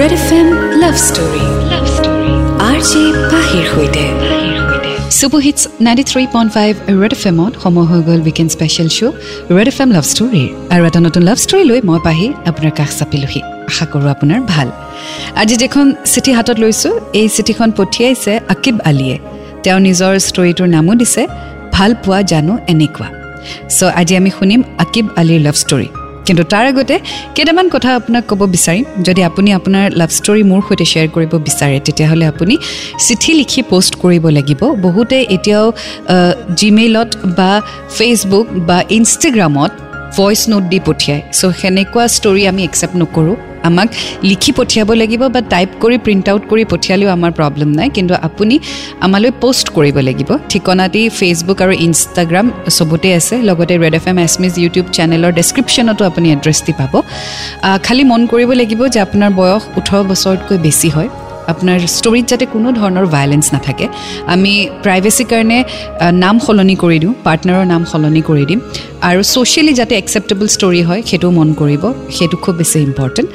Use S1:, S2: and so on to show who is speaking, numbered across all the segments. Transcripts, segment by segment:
S1: Red F M love story love story R J পাহিৰ সৈতে super hits ninety three point five red F এমত সময় হৈ গ'ল weekend special show' red F M love ষ্টৰীৰ আৰু এটা নতুন লাভ ষ্টৰী লৈ মই পাহি আপোনাৰ কাষ চাপিলোহি। আশা কৰোঁ আপোনাৰ ভাল। আজি যিখন চিঠি হাতত লৈছোঁ এই চিঠিখন পঠিয়াইছে আকিব আলীয়ে। তেওঁ নিজৰ ষ্টৰীটোৰ নামো দিছে ভাল পোৱা জানো এনেকুৱা। চ' আজি আমি শুনিম আকিব আলীৰ লাভ ষ্টৰী কিন্তু তাৰ আগতে কেইটামান কথা আপোনাক ক'ব বিচাৰিম। যদি আপুনি আপোনাৰ লাভ ষ্টৰী মোৰ সৈতে শ্বেয়াৰ কৰিব বিচাৰে তেতিয়াহ'লে আপুনি চিঠি লিখি পষ্ট কৰিব লাগিব। বহুতে এতিয়াও জিমেইলত বা ফেচবুক বা ইনষ্টাগ্ৰামত ভইচ নোট দি পঠিয়ায়। চ' সেনেকুৱা ষ্টৰী আমি একচেপ্ট নকৰোঁ। আমাক লিখি পঠিয়াব লাগিব বা টাইপ কৰি প্ৰিণ্ট আউট কৰি পঠিয়ালেও আমাৰ প্ৰব্লেম নাই। কিন্তু আপুনি আমালৈ পষ্ট কৰিব লাগিব। ঠিকনাটি ফেচবুক আৰু ইনষ্টাগ্ৰাম চবতে আছে। লগতে ৰেড এফ এম এছমিজ ইউটিউব চেনেলৰ ডেছক্ৰিপশ্যনতো আপুনি এড্ৰেছ দি পাব। খালী মন কৰিব লাগিব যে আপোনাৰ বয়স ওঠৰ বছৰতকৈ বেছি হয়। আপোনাৰ ষ্টৰীত যাতে কোনো ধৰণৰ ভায়লেঞ্চ নাথাকে আমি প্ৰাইভেচিৰ কাৰণে নাম সলনি কৰি দিওঁ পাৰ্টনাৰৰ নাম সলনি কৰি দিম আৰু ছ'চিয়েলি যাতে একচেপ্টেবল ষ্টৰী হয় সেইটোও মন কৰিব সেইটো খুব বেছি ইম্পৰ্টেণ্ট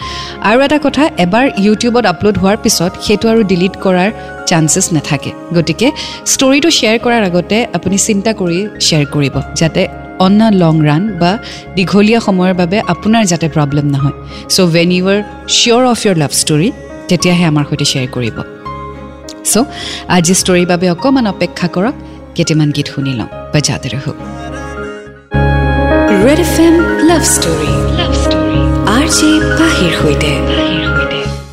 S1: আৰু এটা কথা এবাৰ ইউটিউবত আপলোড হোৱাৰ পিছত সেইটো আৰু ডিলিট কৰাৰ চান্সেছ নাথাকে। গতিকে ষ্টৰীটো শ্বেয়াৰ কৰাৰ আগতে আপুনি চিন্তা কৰি শ্বেয়াৰ কৰিব যাতে অন আ লং ৰাণ বা দীঘলীয়া সময়ৰ বাবে আপোনাৰ যাতে প্ৰব্লেম নহয়। So' when you are sure of your love story তেতিয়াহে আমাৰ সৈতে শ্বেয়াৰ কৰিব। চ' আজি ষ্টৰীৰ বাবে অকণমান অপেক্ষা কৰক কেইটামান গীত শুনি লওঁ বা যাতে ৰহক red F M love story love story R J পাহিৰ সৈতে।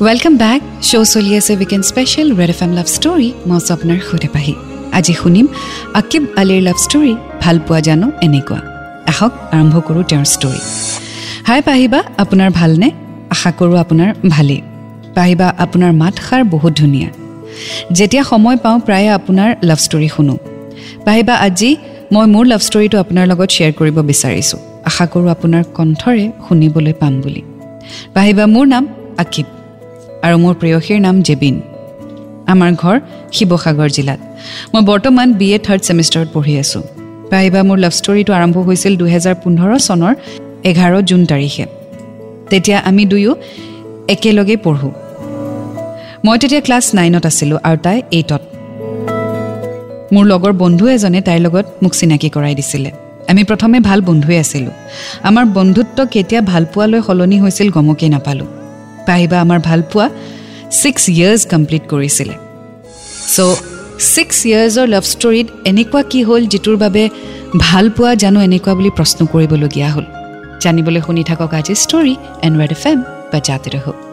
S1: ৱেলকাম বেক শ্ব' চলি আছে weekend special red F M love story মই আছোঁ আপোনাৰ সৈতে পাহি। আজি শুনিম আকিব আলিৰ লাভ ষ্টৰী ভাল পোৱা জানো এনেকুৱা। আহক আৰম্ভ কৰোঁ তেওঁৰ ষ্টৰী হাই পাহিবা আপোনাৰ ভালনে? আশা কৰোঁ আপোনাৰ ভালেই। পাহিবা আপোনাৰ মাতষাৰ বহুত ধুনীয়া। যেতিয়া সময় পাওঁ প্ৰায়ে আপোনাৰ লাভ ষ্টৰী শুনো। পাহিবা আজি মই মোৰ লাভ ষ্টৰীটো আপোনাৰ লগত শ্বেয়াৰ কৰিব বিচাৰিছোঁ। আশা কৰোঁ আপোনাৰ কণ্ঠৰে শুনিবলৈ পাম বুলি। পাহিবা মোৰ নাম আকিব আৰু মোৰ প্ৰেয়সীৰ নাম জেবিন। আমাৰ ঘৰ শিৱসাগৰ জিলাত। মই বৰ্তমান বি এ থাৰ্ড ছেমিষ্টাৰত পঢ়ি আছোঁ। পাহিবা মোৰ লাভ ষ্টৰীটো আৰম্ভ হৈছিল দুহেজাৰ পোন্ধৰ চনৰ এঘাৰ জুন তাৰিখে। তেতিয়া আমি দুয়ো একেলগে পঢ়োঁ। মই তেতিয়া ক্লাছ নাইনত আছিলোঁ আৰু তাই এইটত। মোৰ লগৰ বন্ধু এজনে তাইৰ লগত মোক চিনাকি কৰাই দিছিলে। আমি প্ৰথমে ভাল বন্ধুৱে আছিলোঁ। আমাৰ বন্ধুত্ব কেতিয়া ভালপোৱালৈ সলনি হৈছিল গমকেই নাপালোঁ। পাহিবা আমাৰ ভালপোৱা ছিক্স ইয়েৰ্ছ কমপ্লিট কৰিছিলে। চ' ছিক্স ইয়েৰ্ছৰ লাভ ষ্টৰীত এনেকুৱা কি হ'ল যিটোৰ বাবে ভাল পোৱা জানো এনেকুৱা বুলি প্ৰশ্ন কৰিবলগীয়া হ'ল। জানিবলৈ শুনি থাকক আজি story and red F M বা জাতি ৰহক।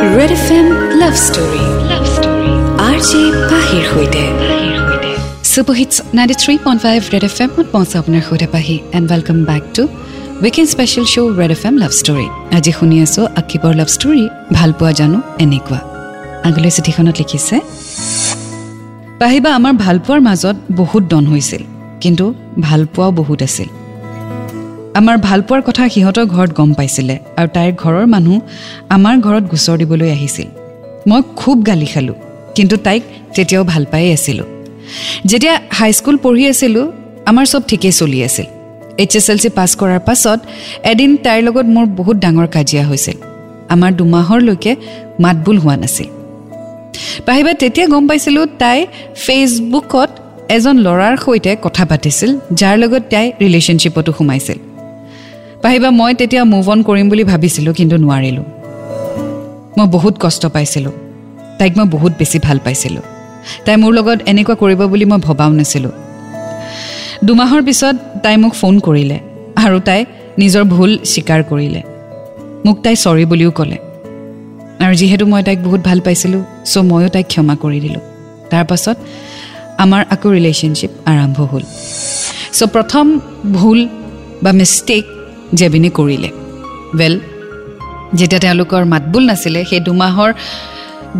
S1: Red F M love story love story R J পাহিৰ সৈতে super hits ninety three point five red F এমত পঞ্চ আপোনাৰ সৈতে পাহি। And welcome back to weekend special show' red F M love story আজি শুনি আছোঁ আকিবৰ লাভ ষ্টৰী ভাল পোৱা জানো এনেকুৱা। আগলৈ চিঠিখনত লিখিছে পাহিবা আমাৰ ভালপোৱাৰ মাজত বহুত দন হৈছিল কিন্তু ভালপোৱাও বহুত আছিল। আমাৰ ভালপোৱাৰ কথা সিহঁতৰ ঘৰত গম পাইছিলে আৰু তাইৰ ঘৰৰ মানুহ আমাৰ ঘৰত গোচৰ দিবলৈ আহিছিল। মই খুব গালি খালোঁ কিন্তু তাইক তেতিয়াও ভাল পায়েই আছিলোঁ। যেতিয়া হাইস্কুল পঢ়ি আছিলোঁ আমাৰ চব ঠিকেই চলি আছিল। H S L C pass কৰাৰ পাছত এদিন তাইৰ লগত মোৰ বহুত ডাঙৰ কাজিয়া হৈছিল। আমাৰ দুমাহৰলৈকে মাতবোল হোৱা নাছিল। পাহিবা তেতিয়া গম পাইছিলোঁ তাই ফেচবুকত এজন ল'ৰাৰ সৈতে কথা পাতিছিল যাৰ লগত তাই ৰিলেশ্যনশ্বিপতো সোমাইছিল। পাহিবা মই তেতিয়া মুভ অন কৰিম বুলি ভাবিছিলোঁ কিন্তু নোৱাৰিলোঁ। মই বহুত কষ্ট পাইছিলোঁ। তাইক মই বহুত বেছি ভাল পাইছিলোঁ। তাই মোৰ লগত এনেকুৱা কৰিব বুলি মই ভবাও নাছিলোঁ। দুমাহৰ পিছত তাই মোক ফোন কৰিলে আৰু তাই নিজৰ ভুল স্বীকাৰ কৰিলে। মোক তাই চৰি বুলিও ক'লে। আৰু যিহেতু মই তাইক বহুত ভাল পাইছিলোঁ চ' ময়ো তাইক ক্ষমা কৰি দিলোঁ। তাৰপাছত আমাৰ আকৌ ৰিলেশ্যনশ্বিপ আৰম্ভ হ'ল। চ' প্ৰথম ভুল বা মিষ্টেক জেবিনে কৰিলে। ৱেল যেতিয়া তেওঁলোকৰ মাতবোল নাছিলে সেই দুমাহৰ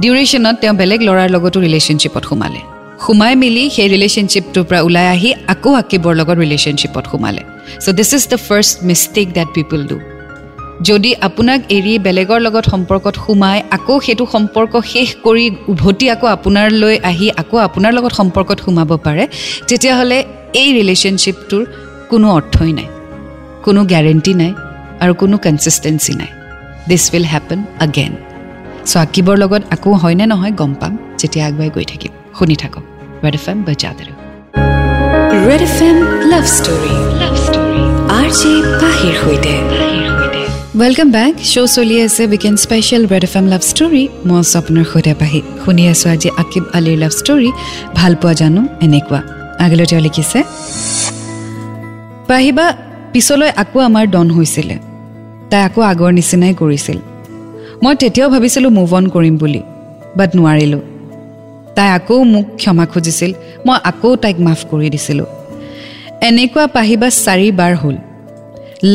S1: ডিউৰেশ্যনত তেওঁ বেলেগ ল'ৰাৰ লগতো ৰিলেশ্যনশ্বিপত সোমালে। সোমাই মেলি সেই ৰিলেশ্যনশ্বিপটোৰ পৰা ওলাই আহি আকৌ আকিবৰ লগত ৰিলেশ্যনশ্বিপত সোমালে। So' this is the first mistake that people do যদি আপোনাক এৰি বেলেগৰ লগত সম্পৰ্কত সোমাই আকৌ সেইটো সম্পৰ্ক শেষ কৰি উভতি আকৌ আপোনালৈ আহি আকৌ আপোনাৰ লগত সম্পৰ্কত সোমাব পাৰে তেতিয়াহ'লে এই ৰিলেশ্যনশ্বিপটোৰ কোনো অৰ্থই নাই। কোনো গেৰেণ্টি নাই আৰু কোনো কনচিষ্টেঞ্চি নাই. দিছ উইল হেপন আগেন চ' আকিবৰ লগত আকৌ হয়নে নহয় গম পাম যেতিয়া আগুৱাই গৈ থাকিম। শুনি থাকক। Red F M বজাদৰ red F M love story love story R J পাহিৰ সৈতে। ৱেলকাম বেক শ্ব' চলি আছে weekend special red F M love story মই স্বপ্নৰ সৈতে পাহি শুনি আছোঁ আজি আকিব আলিৰ লাভ ষ্টৰী ভাল পোৱা জানো? এনেকুৱা। আগলৈ তেওঁ লিখিছে। পাহিবা পিছলৈ আকৌ আমাৰ ডন হৈছিলে। তাই আকৌ আগৰ নিচিনাই কৰিছিল। মই তেতিয়াও ভাবিছিলোঁ মুভ অন কৰিম বুলি বাট নোৱাৰিলোঁ। তাই আকৌ মোক ক্ষমা খুজিছিল মই আকৌ তাইক মাফ কৰি দিছিলোঁ। এনেকুৱা পাহিবা চাৰিবাৰ হ'ল।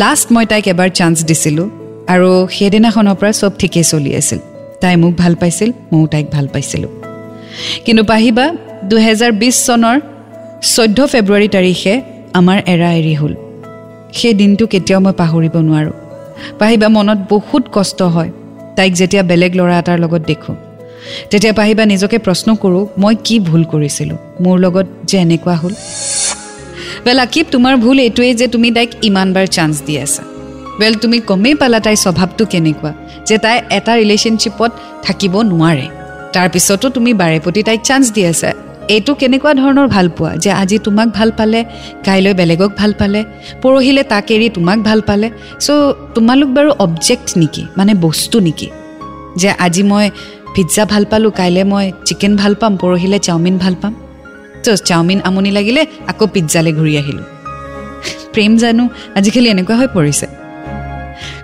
S1: লাষ্ট মই তাইক এবাৰ চান্স দিছিলোঁ আৰু সেইদিনাখনৰ পৰা চব ঠিকেই চলি আছিল। তাই মোক ভাল পাইছিল ময়ো তাইক ভাল পাইছিলোঁ। কিন্তু পাহিবা দুহেজাৰ বিছ চনৰ চৈধ্য ফেব্ৰুৱাৰী তাৰিখে আমাৰ এৰা এৰি হ'ল। সেই দিনটো কেতিয়াও মই পাহৰিব নোৱাৰোঁ। পাহিবা মনত বহুত কষ্ট হয়। তাইক যেতিয়া বেলেগ ল'ৰা এটাৰ লগত দেখোঁ। তেতিয়া পাহিবা নিজকে প্ৰশ্ন কৰোঁ মই কি ভুল কৰিছিলোঁ? মোৰ লগত যে এনেকুৱা হ'ল? ৱেল আকিব তোমাৰ ভুল এইটোৱেই যে তুমি তাইক ইমানবাৰ চান্স দি আছা। ৱেল তুমি গমেই পালা তাইৰ স্বভাৱটো কেনেকুৱা যে তাই এটা ৰিলেশ্যনশ্বিপত থাকিব নোৱাৰে। তাৰপিছতো তুমি বাৰে প্ৰতি তাইক চান্স দি আছা। এইটো কেনেকুৱা ধৰণৰ ভাল পোৱা? যে আজি তোমাক ভাল পালে কাইলৈ বেলেগক ভাল পালে পৰহিলে তাক এৰি তোমাক ভাল পালে। চ' তোমালোক বাৰু অবজেক্ট নেকি? মানে বস্তু নেকি? যে আজি মই পিজ্জা ভাল পালোঁ কাইলৈ মই চিকেন ভাল পাম পৰহিলৈ চাওমিন ভাল পাম। ত' চাওমিন আমনি লাগিলে আকৌ পিজ্জালৈ ঘূৰি আহিলোঁ। প্ৰেম জানো আজিকালি এনেকুৱা হৈ পৰিছে।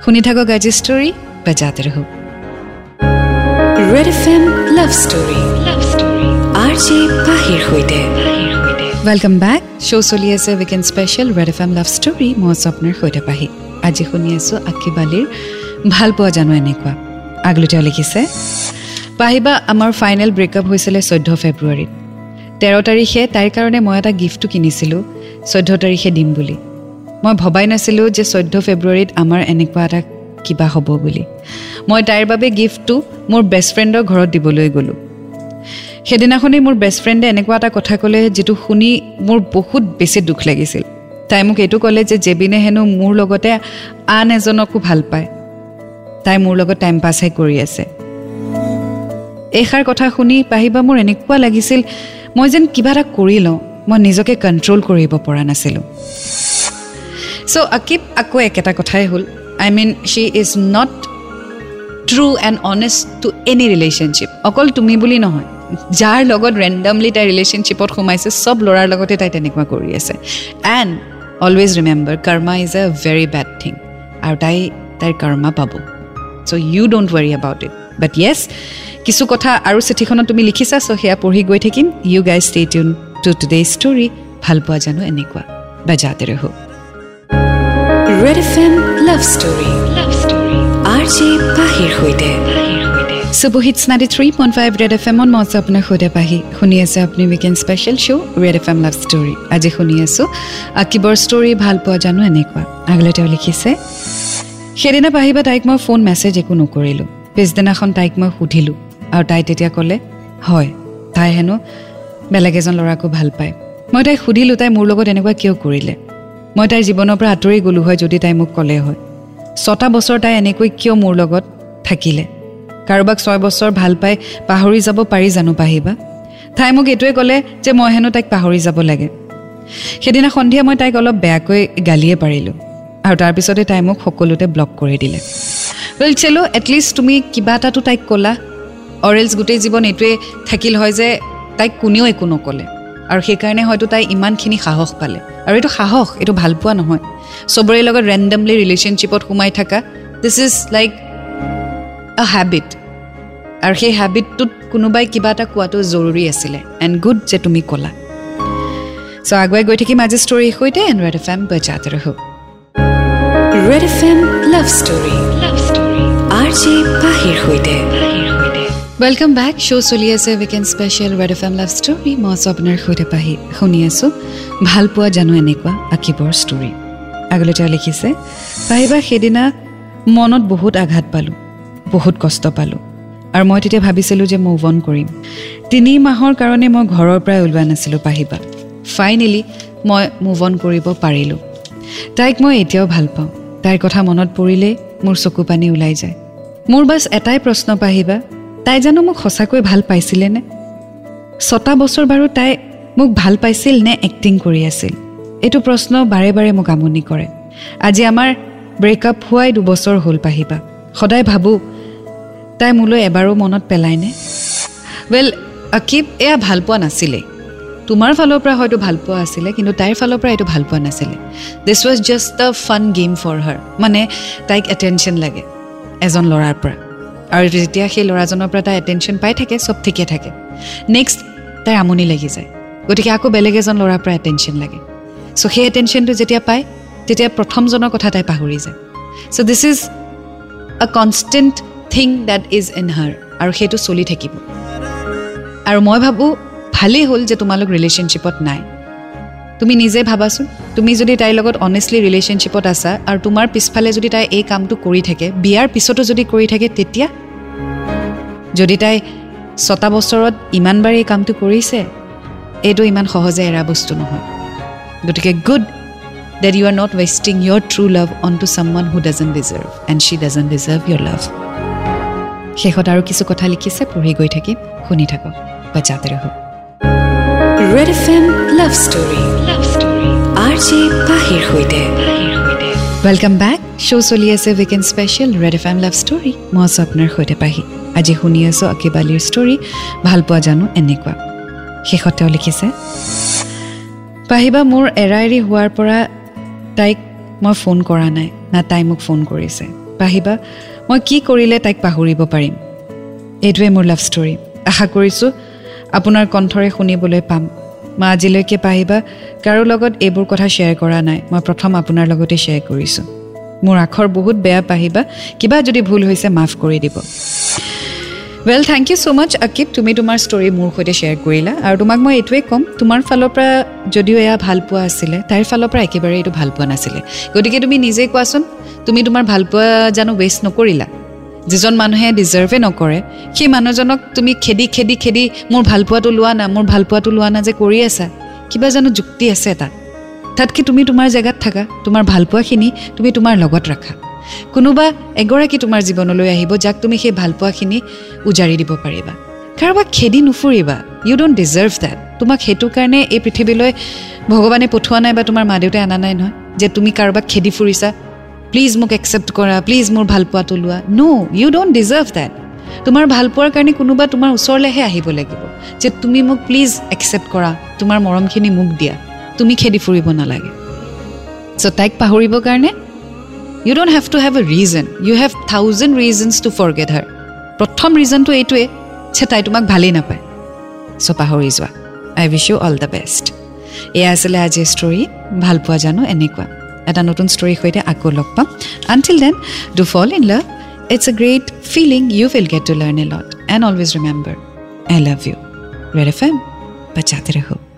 S1: শুনি থাকক আজি ষ্টৰী বাজাতে ৰহো red F M love story welcome back show' চলি আছে weekend special red F M love story মই স্বপ্নৰ সৈতে পাহি আজি শুনি আছোঁ আশী বালিৰ ভাল পোৱা জানো এনেকুৱা আগলৈ তেওঁ লিখিছে পাহিবা আমাৰ ফাইনেল ব্ৰেকআপ হৈছিলে চৈধ্য ফেব্ৰুৱাৰীত তেৰ তাৰিখে তাইৰ কাৰণে মই এটা গিফ্টটো কিনিছিলোঁ চৈধ্য তাৰিখে দিম বুলি। মই ভবাই নাছিলোঁ যে চৈধ্য ফেব্ৰুৱাৰীত আমাৰ এনেকুৱা এটা কিবা হ'ব বুলি। মই তাইৰ বাবে গিফ্টটো মোৰ বেষ্ট ফ্ৰেণ্ডৰ ঘৰত দিবলৈ গ'লোঁ। সেইদিনাখনেই মোৰ বেষ্ট ফ্ৰেণ্ডে এনেকুৱা এটা কথা ক'লে যিটো শুনি মোৰ বহুত বেছি দুখ লাগিছিল। তাই মোক এইটো ক'লে যে জেবিনে হেনো মোৰ লগতে আন এজনকো ভাল পায়। তাই মোৰ লগত টাইম পাছহে কৰি আছে। এইষাৰ কথা শুনি পাহিবা মোৰ এনেকুৱা লাগিছিল মই যেন কিবা এটা কৰি লওঁ মই নিজকে কণ্ট্ৰল কৰিব পৰা নাছিলোঁ। চ' আকিব আকৌ একেটা কথাই হ'ল। I mean she is not true and honest to any relationship অকল তুমি বুলি নহয়। যাৰ লগত ৰেণ্ডমলি তাই ৰিলেশ্যনশ্বিপত সোমাইছে চব ল'ৰাৰ লগতে তাই তেনেকুৱা কৰি আছে। And always remember karma is a very bad thing আৰু তাই তাইৰ কৰ্মা পাব। So' you don't worry about it but yes কিছু কথা আৰু চিঠিখনত তুমি লিখিছা চ' সেয়া পঢ়ি গৈ থাকিম। You guys stay tune to today story ভাল পোৱা জানো এনেকুৱা। বাজাতে ৰহো। Red F M love story love story R J পাহিৰ সৈতে। Superhit ninety three point five red F এমত মই আছোঁ আপোনাৰ সৈতে পাহি শুনি আছে আপুনি weekend special show' red F M love story আজি শুনি আছোঁ আকিবৰ ষ্টৰী ভাল পোৱা জানো এনেকুৱা আগলৈ তেওঁ লিখিছে সেইদিনা পাহিবা তাইক মই ফোন মেছেজ একো নকৰিলোঁ পিছদিনাখন তাইক মই সুধিলোঁ আৰু তাই তেতিয়া ক'লে হয় তাই হেনো বেলেগ এজন ল'ৰাকো ভাল পায় মই তাইক সুধিলোঁ তাই মোৰ লগত এনেকুৱা কিয় কৰিলে মই তাইৰ জীৱনৰ পৰা আঁতৰি গ'লোঁ হয় যদি তাই মোক ক'লে হয় ছটা বছৰ তাই এনেকৈ কিয় মোৰ লগত থাকিলে কাৰোবাক ছয় বছৰ ভাল পাই পাহৰি যাব পাৰি জানো পাহিবা? তাই মোক এইটোৱে ক'লে যে মই হেনো তাইক পাহৰি যাব লাগে। সেইদিনা সন্ধিয়া মই তাইক অলপ বেয়াকৈ গালিয়ে পাৰিলোঁ আৰু তাৰপিছতে তাই মোক সকলোতে ব্লক কৰি দিলে। ৱেল চেলো এটলিষ্ট তুমি কিবা এটাতো তাইক ক'লা। অৰেলছ গোটেই জীৱন এইটোৱে থাকিল হয় যে তাইক কোনেও একো নক'লে। আৰু সেইকাৰণে হয়তো তাই ইমানখিনি সাহস পালে। আৰু এইটো সাহস এইটো ভাল পোৱা নহয়। চবৰে লগত ৰেণ্ডমলি ৰিলেশ্যনশ্বিপত সোমাই থকা। দিছ ইজ লাইক হেবিট আৰু সেই হেবিটটোত কোনোবাই কিবা এটা কোৱাটো জৰুৰী আছিলে। এণ্ড গুড যে তুমি ক'লা। চ' আগুৱাই গৈ থাকিম আজি ষ্টৰীৰ সৈতে এণ্ড ৰেড এফ এম বজাতে ৰহো red F M love story love story R J পাহিৰ সৈতে। ৱেলকাম বেক শ্ব' চলি আছে weekend special red F M love story মই আছোঁ আপোনাৰ সৈতে পাহি। শুনি আছোঁ। ভাল পোৱা জানো এনেকুৱা আকিবৰ ষ্টৰী আগলৈ তেওঁ লিখিছে পাহিবা সেইদিনা মনত বহুত আঘাত পালোঁ। বহুত কষ্ট পালোঁ। আৰু মই তেতিয়া ভাবিছিলোঁ যে মুভ অন কৰিম। তিনি মাহৰ কাৰণে মই ঘৰৰ পৰাই ওলোৱা নাছিলোঁ পাহিবা। ফাইনেলি মই মুভ অন কৰিব পাৰিলোঁ। তাইক মই এতিয়াও ভাল পাওঁ। তাইৰ কথা মনত পৰিলেই মোৰ চকু পানী ওলাই যায়। মোৰ বাছ এটাই প্ৰশ্ন পাহিবা তাই জানো মোক সঁচাকৈ ভাল পাইছিলেনে ছটা বছৰ বাৰু তাই মোক ভাল পাইছিল নে এক্টিং কৰি আছিল? এইটো প্ৰশ্ন বাৰে বাৰে মোক আমনি কৰে। আজি আমাৰ ব্ৰেকআপ হোৱাই দুবছৰ হ'ল পাহিবা। সদায় ভাবোঁ তাই মোলৈ এবাৰো মনত পেলাইনে? ৱেল আকিব এয়া ভাল পোৱা নাছিলেই তোমাৰ ফালৰ পৰা হয়তো ভাল পোৱা আছিলে কিন্তু তাইৰ ফালৰ পৰা এইটো ভাল পোৱা নাছিলে। This was just the fun game for her মানে তাইক এটেনশ্যন লাগে এজন ল'ৰাৰ পৰা। আৰু যেতিয়া সেই ল'ৰাজনৰ পৰা তাই এটেনশ্যন পাই থাকে চব ঠিকে থাকে। নেক্সট তাইৰ আমনি লাগি যায়। গতিকে আকৌ বেলেগ এজন ল'ৰাৰ পৰা এটেনশ্যন লাগে। চ' সেই এটেনশ্যনটো যেতিয়া পায় তেতিয়া প্ৰথমজনৰ কথা তাই পাহৰি যায়। So' this is a constant thing that is in her আৰু সেইটো চলি থাকিব। আৰু মই ভাবোঁ ভালেই হ'ল যে তোমালোক ৰিলেশ্যনশ্বিপত নাই। তুমি নিজে ভাবাচোন তুমি যদি তাইৰ লগত অনেষ্টলি ৰিলেশ্যনশ্বিপত আছা আৰু তোমাৰ পিছফালে যদি তাই এই কামটো কৰি থাকে বিয়াৰ পিছতো যদি কৰি থাকে তেতিয়া? যদি তাই ছটা বছৰত ইমানবাৰ এই কামটো কৰিছে এইটো ইমান সহজে এৰা বস্তু নহয়। গতিকে good that you are not wasting your true love on to someone who doesn't deserve and she doesn't deserve your love শেষত আৰু কিছু কথা লিখিছে পঢ়ি গৈ থাকিম শুনি থাকক। বা যাতে হওক red F M love story love story R J পাহিৰ সৈতে। ৱেলকাম বেক শ্ব' চলি আছে weekend special red F M love story মই আছোঁ আপোনাৰ সৈতে পাহি। আজি শুনি আছোঁ আকিব আলিৰ ষ্টৰী ভাল পোৱা জানো? এনেকুৱা। শেষত তেওঁ লিখিছে পাহিবা মোৰ এৰা এৰি হোৱাৰ পৰা তাইক মই ফোন কৰা নাই। না তাই মোক ফোন কৰিছে। পাহিবা মই কি কৰিলে তাইক পাহৰিব পাৰিম? এইটোৱে মোৰ লাভ ষ্টৰী আশা কৰিছোঁ আপোনাৰ কণ্ঠৰে শুনিবলৈ পাম। মই আজিলৈকে পাহিবা কাৰো লগত এইবোৰ কথা শ্বেয়াৰ কৰা নাই। মই প্ৰথম আপোনাৰ লগতে শ্বেয়াৰ কৰিছোঁ। মোৰ আখৰ বহুত বেয়া পাহিবা কিবা যদি ভুল হৈছে মাফ কৰি দিব। Well thank you so' much Akib তুমি তোমাৰ ষ্টৰী মোৰ সৈতে শ্বেয়াৰ কৰিলা আৰু তোমাক মই এইটোৱে ক'ম তোমাৰ ফালৰ পৰা যদিও এয়া ভাল পোৱা আছিলে তাইৰ ফালৰ পৰা একেবাৰে এইটো ভাল পোৱা নাছিলে। গতিকে তুমি নিজেই কোৱাচোন তুমি তোমাৰ ভাল পোৱা জানো ৱেষ্ট নকৰিলা? যিজন মানুহে ডিজাৰ্ভে নকৰে সেই মানুহজনক তুমি খেদি খেদি খেদি মোৰ ভাল পোৱাটো লোৱা না মোৰ ভাল পোৱাটো লোৱা না যে কৰি আছা কিবা জানো যুক্তি আছে তাত তাতকৈ তুমি তোমাৰ জেগাত থাকা তোমাৰ ভাল পোৱাখিনি তুমি তোমাৰ লগত ৰাখা। কোনোবা এগৰাকী তোমাৰ জীৱনলৈ আহিব যাক তুমি সেই ভালপোৱাখিনি উজাৰি দিব পাৰিবা। কাৰোবাক খেদি নুফুৰিবা। ইউ ডোণ্ট ডিজাৰ্ভ দেট তোমাক সেইটো কাৰণে এই পৃথিৱীলৈ ভগৱানে পঠোৱা নাই বা তোমাৰ মা দেউতাই অনা নাই নহয় যে তুমি কাৰোবাক খেদি ফুৰিছা। প্লিজ মোক একচেপ্ট কৰা। প্লিজ মোৰ ভালপোৱাটো লোৱা no' you don't deserve that তোমাৰ ভালপোৱাৰ কাৰণে কোনোবা তোমাৰ ওচৰলৈহে আহিব লাগিব যে তুমি মোক প্লিজ একচেপ্ট কৰা। তোমাৰ মৰমখিনি মোক দিয়া। তুমি খেদি ফুৰিব নালাগে। চ' তাইক পাহৰিবৰ কাৰণে you don't have to have a reason you have thousand reasons to forget her প্ৰথম ৰিজনটো এইটোৱে যে তাই তোমাক ভালেই নাপায় চ' পাহৰি যোৱা I wish you all the best এয়া আছিলে আজিৰ ষ্টৰী ভাল পোৱা জানো এনেকুৱা এটা নতুন ষ্টৰীৰ সৈতে আকৌ লগ পাম until then do fall in love it's a great feeling you will get to learn a lot and always remember I love you red F M বাচ্চাতে ৰহো